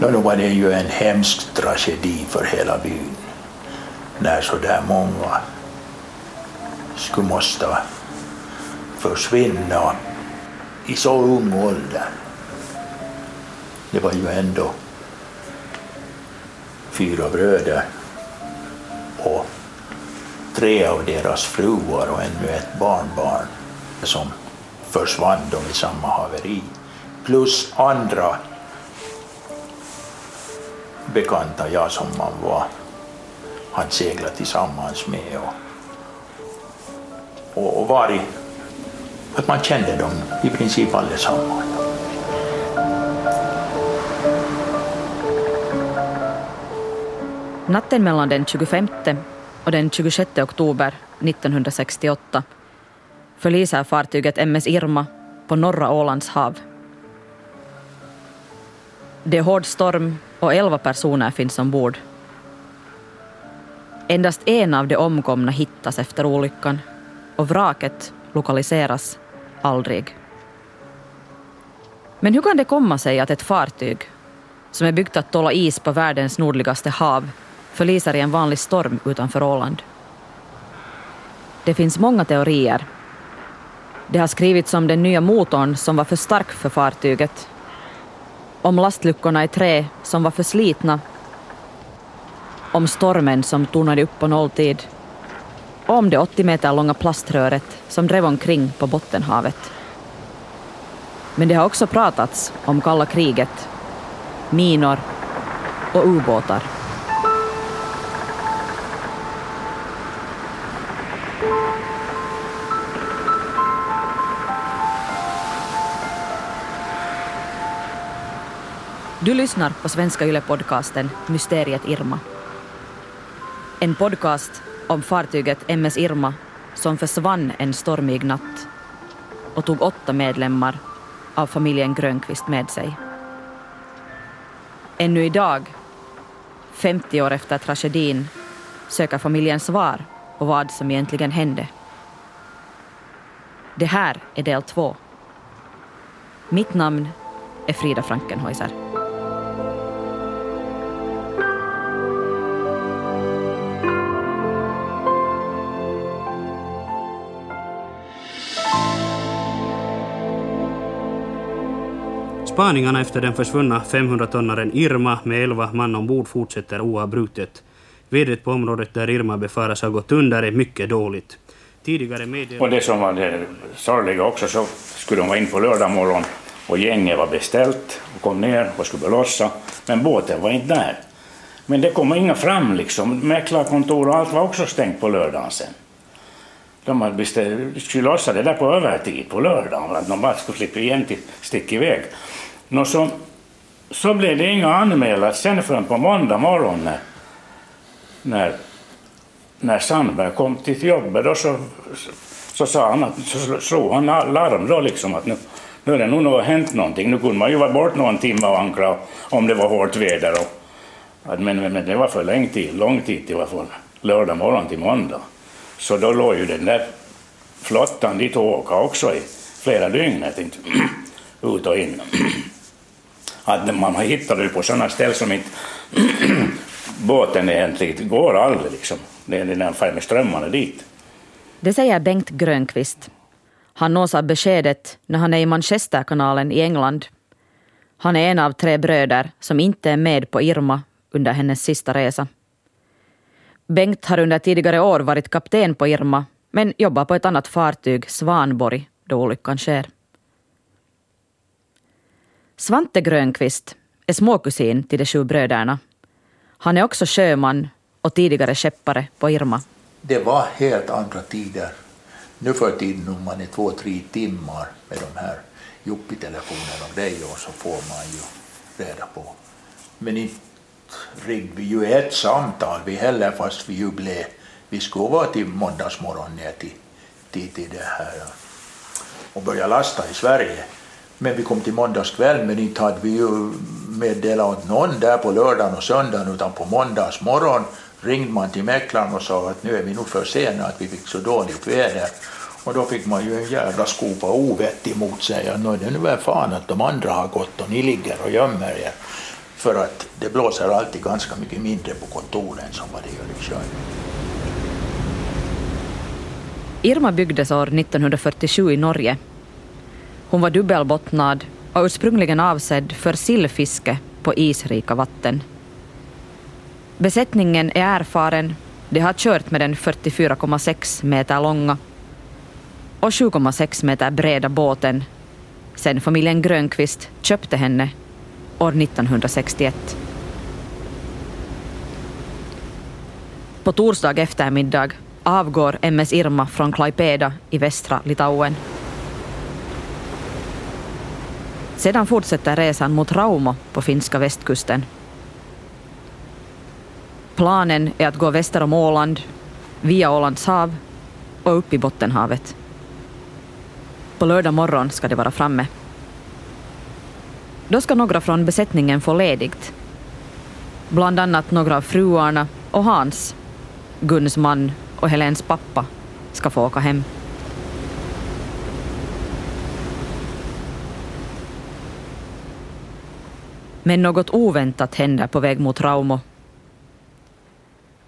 Nå, då var det ju en hemsk tragedi för hela byn när så där många skulle måste försvinna i så ung ålder. Det var ju ändå fyra bröder och tre av deras fruar och ännu ett barnbarn som försvann i samma haveri. Plus andra bekanta, jag som man var, han seglat tillsammans med och, och, och varit, att man kände dem i princip allesammans. Natten mellan den 25 och den 26 oktober 1968 förliser fartyget MS Irma på norra Ålands hav. Det är hård storm och elva personer finns ombord. Endast en av de omkomna hittas efter olyckan och vraket lokaliseras aldrig. Men hur kan det komma sig att ett fartyg som är byggt att tåla is på världens nordligaste hav förliser i en vanlig storm utanför Åland? Det finns många teorier. Det har skrivits om den nya motorn som var för stark för fartyget, om lastluckorna i trä som var förslitna. om stormen som tonade upp på nolltid och om det 80 meter långa plaströret som drev omkring på Bottenhavet. Men det har också pratats om kalla kriget, minor och ubåtar. Du lyssnar på Svenska Yle-podcasten Mysteriet Irma. En podcast om fartyget MS Irma som försvann en stormig natt och tog åtta medlemmar av familjen Grönqvist med sig. Ännu idag, 50 år efter tragedin, söker familjen svar på vad som egentligen hände. Det här är del två. Mitt namn är Frida Frankenhäuser. Spaningarna efter den försvunna 500-tonnaren Irma med 11 man ombord fortsätter oavbrutet. Vädret på området där Irma befaras ha gått under är mycket dåligt. Tidigare meddelade... Och det som var det sorgliga också så skulle de vara in på lördag morgon och gänget var beställt och kom ner och skulle lossa. Men båten var inte där. Men det kom inga fram liksom. Mäklarkontor och allt var också stängt på lördagen sen. De hade beställt, skulle lossa det där på övertid på lördagen. Att de bara skulle slippa igen till stick iväg. Nå, så, så blev det inga anmälan sen förrän på måndag morgon när, när, när Sandberg kom till jobbet. Då så, så, så sa han att, så slog han larm då liksom att nu, nu är det nog något, hänt någonting. Nu kunde man ju vara bort någon timme och ankra om det var hårt väder. Och, men, men, men det var för lång tid, lång tid till alla. Lördag morgon till måndag. Så då låg ju den där flottan dit och åka också i flera dygn. Ut och in att man har hittat det på sådana ställen som inte båten egentligen går aldrig liksom. Det är den far med strömmarna dit. Det säger Bengt Grönqvist. Han nås av beskedet när han är i Manchesterkanalen i England. Han är en av tre bröder som inte är med på Irma under hennes sista resa. Bengt har under tidigare år varit kapten på Irma men jobbar på ett annat fartyg, Svanborg, då olyckan sker. Svante Grönqvist är småkusin till de sju bröderna. Han är också sjöman och tidigare skeppare på Irma. Det var helt andra tider. Nu för tiden om man är två, tre timmar med de här Juppi-telefonerna och grejer så får man ju reda på. Men inte ringde vi ju ett samtal vi heller fast vi ju blev, vi skulle vara till måndagsmorgon ner till, till, till det här och börja lasta i Sverige. Men vi kom till måndagskväll, men inte hade vi ju meddelat åt någon där på lördagen och söndagen, utan på måndagsmorgon ringde man till mäklaren och sa att nu är vi nog för sena, att vi fick så dåligt väder. Och då fick man ju en jävla skopa ovett emot sig. Att nu är det nu väl fan att de andra har gått och ni ligger och gömmer er. För att det blåser alltid ganska mycket mindre på kontoren som vad det gör i kön. Irma byggdes år 1947 i Norge. Hon var dubbelbottnad och ursprungligen avsedd för sillfiske på isrika vatten. Besättningen är erfaren. De har kört med den 44,6 meter långa och 7,6 meter breda båten sedan familjen Grönqvist köpte henne år 1961. På torsdag eftermiddag avgår MS Irma från Klaipeda i västra Litauen. Sedan fortsätter resan mot Raumo på finska västkusten. Planen är att gå väster om Åland, via Ålands hav och upp i Bottenhavet. På lördag morgon ska de vara framme. Då ska några från besättningen få ledigt. Bland annat några av fruarna och Hans, Guns man och Helens pappa, ska få åka hem. Men något oväntat händer på väg mot Raumo.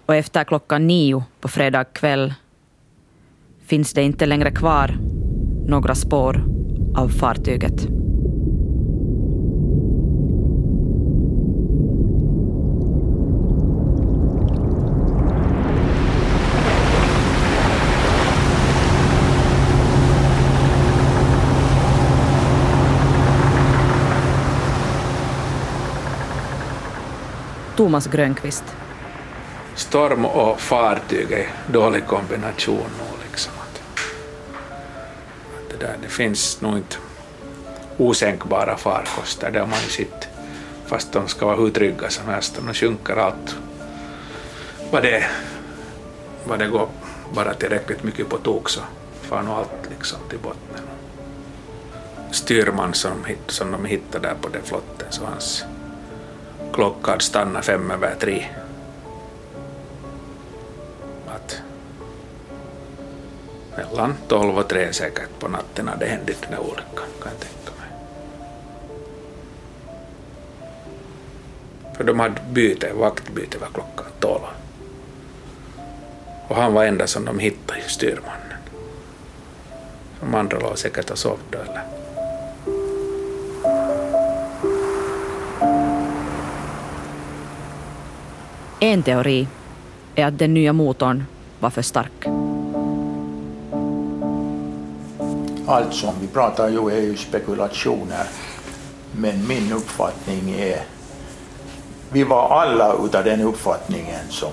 Och efter klockan nio på fredag kväll finns det inte längre kvar några spår av fartyget. Thomas Grönqvist. Storm och fartyg är dålig kombination nu. Liksom. Att, det, där, det finns nog inte osänkbara farkoster, det har man ju sett. Fast de ska vara hur trygga som helst, de sjunker allt. Vad det, vad det går bara tillräckligt mycket på tok så far nog allt liksom till botten. Styrman som, som de hittade där på den flotten, så hans klockan stannade fem över tre. Att mellan tolv och tre säkert på natten hade hänt den där olyckan, kan jag tänka mig. För de hade byte, vaktbyte var klockan tolv. Och han var enda som de hittade, styrmannen. De andra låg säkert och sovde eller En teori är att den nya motorn var för stark. Allt som vi pratar ju är ju spekulationer. Men min uppfattning är, vi var alla utav den uppfattningen som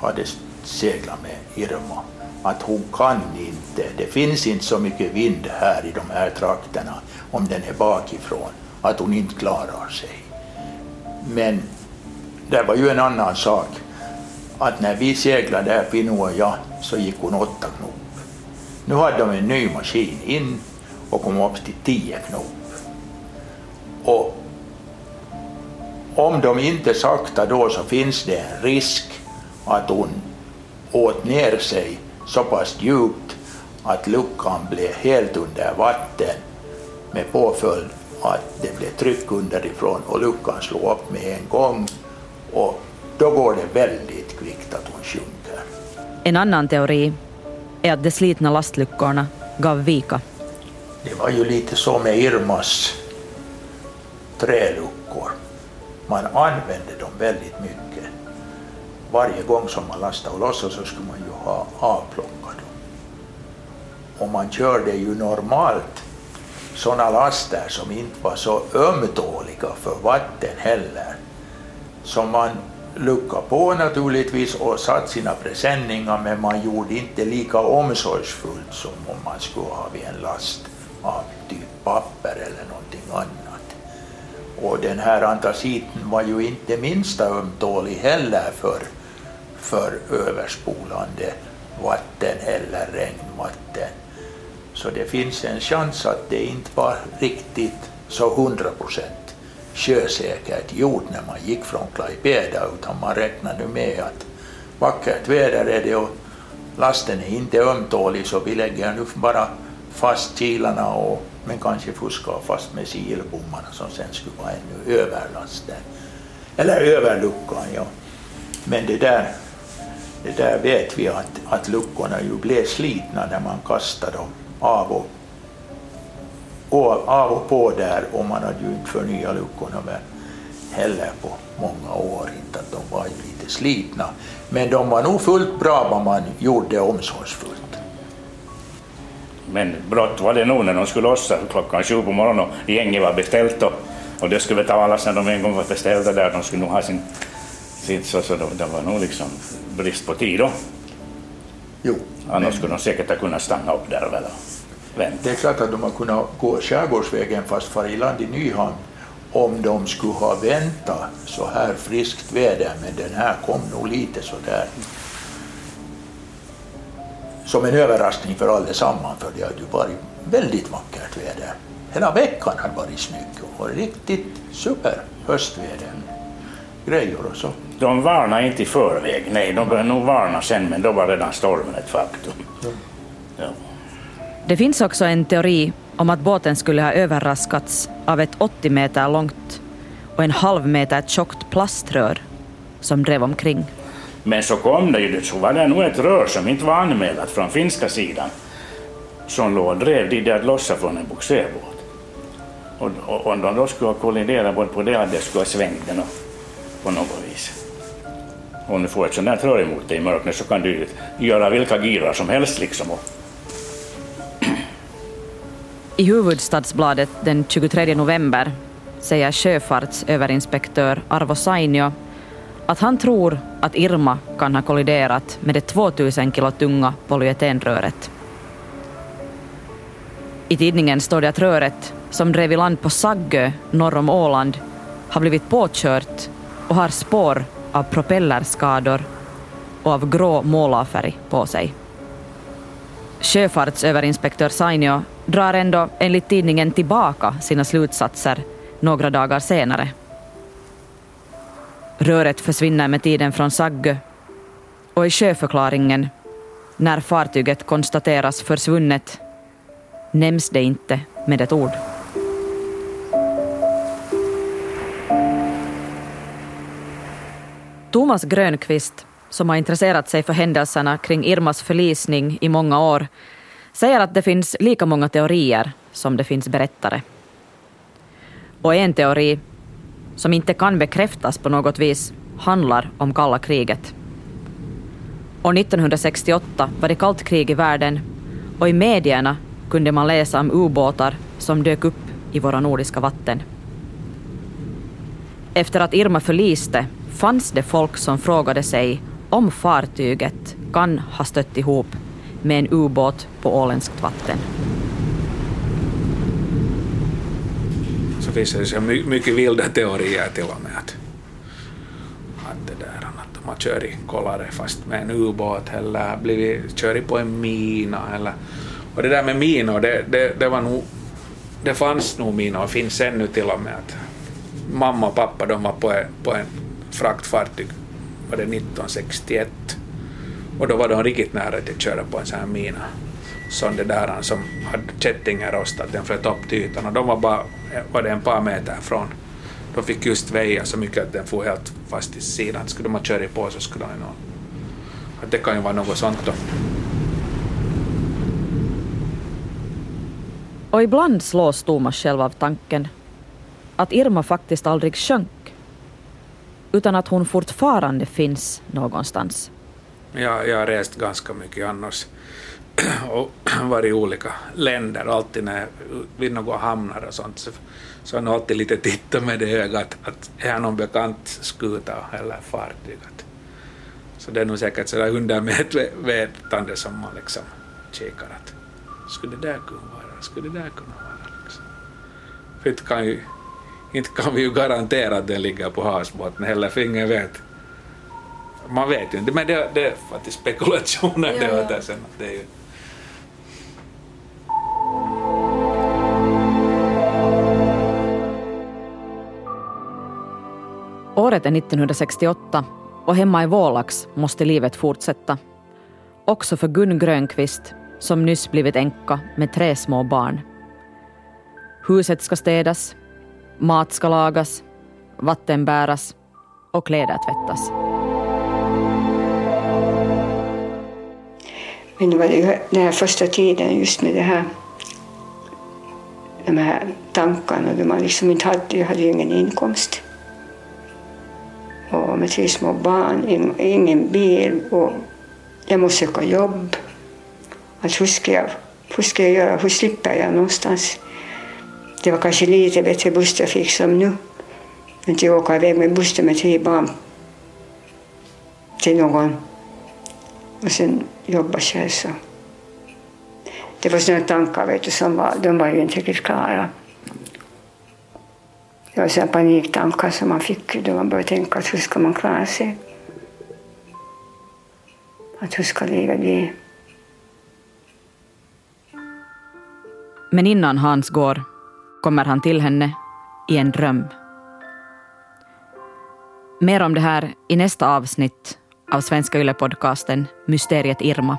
hade seglat med Irma, att hon kan inte, det finns inte så mycket vind här i de här trakterna om den är bakifrån, att hon inte klarar sig. Men det var ju en annan sak att när vi seglade där, Pino och jag, så gick hon åtta knop. Nu hade de en ny maskin in och kom upp till tio knop. Och om de inte sakta då så finns det en risk att hon åt ner sig så pass djupt att luckan blev helt under vatten med påföljd att det blev tryck underifrån och luckan slog upp med en gång och då går det väldigt kvickt att hon sjunker. En annan teori är att de slitna lastluckorna gav vika. Det var ju lite så med Irmas träluckor. Man använde dem väldigt mycket. Varje gång som man lastade och lossade så skulle man ju ha avplockat dem. Och man körde ju normalt sådana laster som inte var så ömtåliga för vatten heller som man luckade på naturligtvis och satt sina presenningar men man gjorde inte lika omsorgsfullt som om man skulle ha vid en last av typ papper eller någonting annat. Och den här antraciten var ju inte minsta ömtålig heller för, för överspolande vatten eller regnvatten. Så det finns en chans att det inte var riktigt så hundra procent sjösäkert gjort när man gick från Klaipeda utan man räknade med att vackert väder är det och lasten är inte ömtålig så vi lägger nu bara fast kilarna och men kanske fuskar fast med silbommarna som sen skulle vara ännu överlasten. Eller över luckan, ja. Men det där, det där vet vi att, att luckorna ju blev slitna när man kastade dem av och, och, av och på där och man hade ju inte förnyat luckorna men heller på många år, inte att de var lite slitna. Men de var nog fullt bra vad man gjorde omsorgsfullt. Men brott var det nog när de skulle lossa klockan sju på morgonen och gänget var beställt och, och det skulle betalas när de en gång var beställda där. De skulle nog ha sin sitt så, så det var nog liksom brist på tid då. Jo, Annars men skulle de säkert ha kunnat stanna upp där väl och vänta. det är klart att de har kunnat gå skärgårdsvägen fast fara i land i Nyhamn om de skulle ha väntat så här friskt väder, men den här kom nog lite så där som en överraskning för allesammans, för det hade ju varit väldigt vackert väder. Hela veckan hade varit snygg och riktigt super höstväder. Grejer och så. De varnade inte i förväg, nej de började nog varna sen men då var redan stormen ett faktum. Ja. Det finns också en teori om att båten skulle ha överraskats av ett 80 meter långt och en halv meter tjockt plaströr som drev omkring. Men så kom det ju, så var det nog ett rör som inte var anmält från finska sidan som låg och drev de där lossa från en bogserbåt. Och, och om de då skulle ha kolliderat både på det att det skulle ha svängt den på något vis. Om du får ett sånt där rör emot dig i mörkret så kan du göra vilka girar som helst liksom. Och, i Huvudstadsbladet den 23 november säger sjöfartsöverinspektör Arvo Sainio att han tror att Irma kan ha kolliderat med det 2000 kilo tunga polyetenröret. I tidningen står det att röret, som drev i land på Saggö norr om Åland, har blivit påkört och har spår av propellerskador och av grå målarfärg på sig. Sjöfartsöverinspektör Sainio drar ändå enligt tidningen tillbaka sina slutsatser några dagar senare. Röret försvinner med tiden från Saggö och i sjöförklaringen, när fartyget konstateras försvunnet, nämns det inte med ett ord. Thomas Grönqvist, som har intresserat sig för händelserna kring Irmas förlisning i många år, säger att det finns lika många teorier som det finns berättare. Och en teori, som inte kan bekräftas på något vis, handlar om kalla kriget. År 1968 var det kallt krig i världen och i medierna kunde man läsa om ubåtar som dök upp i våra nordiska vatten. Efter att Irma förliste fanns det folk som frågade sig om fartyget kan ha stött ihop med en ubåt på åländskt vatten. Så finns det så mycket vilda teorier till och med. Att, att det där att de har kört i kollare fast med en ubåt eller blivit kör på en mina eller och det där med minor, det, det, det var nog det fanns nog minor och finns ännu till och med. Att mamma och pappa de var på en, på en fraktfartyg var det 1961 och då var de riktigt nära till att köra på en sån här mina som det där som hade kättingen rostat, den flöt upp till ytan och de var bara var det en par meter från. De fick just väja så mycket att den får helt fast i sidan. Skulle de ha kört på så skulle de nog... Att det kan ju vara något sånt då. Och ibland slås Thomas själv av tanken att Irma faktiskt aldrig sjönk, utan att hon fortfarande finns någonstans. Jag, jag har rest ganska mycket annars och varit i olika länder. Alltid när jag vid några hamnar och sånt så, så har jag alltid lite tittat med det ögat att är någon bekant skuta eller fartyg. Så det är nog säkert sådär undermedvetande som man liksom kikar att skulle det där kunna vara, skulle det där kunna vara liksom. För inte kan, ju, inte kan vi ju garantera att den ligger på havsbotten heller, för ingen vet. Man vet ju inte, men det, det är faktiskt spekulationer det Ja, åt ja. det sen. Det är ju, Året är 1968 och hemma i Vålax måste livet fortsätta. Också för Gun Grönqvist, som nyss blivit änka med tre små barn. Huset ska städas, mat ska lagas, vatten bäras, och kläder tvättas. Men det var ju den här första tiden just med det här, de här tankarna då man liksom inte hade, jag hade ju ingen inkomst. Och med tre små barn, ingen bil och jag måste söka jobb. Alltså hur, ska jag, hur ska jag göra, hur slipper jag någonstans? Det var kanske lite bättre busstrafik som nu. Inte åka iväg med bussen med tre barn till någon och sen jobba själv. Så. Det var sådana tankar vet du, som var, de var ju inte riktigt klara. Det var sådana paniktankar som man fick då man började tänka att hur ska man klara sig? Att hur ska livet bli? Men innan Hans går kommer han till henne i en dröm. Mer om det här i nästa avsnitt av Svenska Yle-podcasten Mysteriet Irma.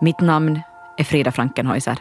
Mitt namn är Frida Frankenhäuser.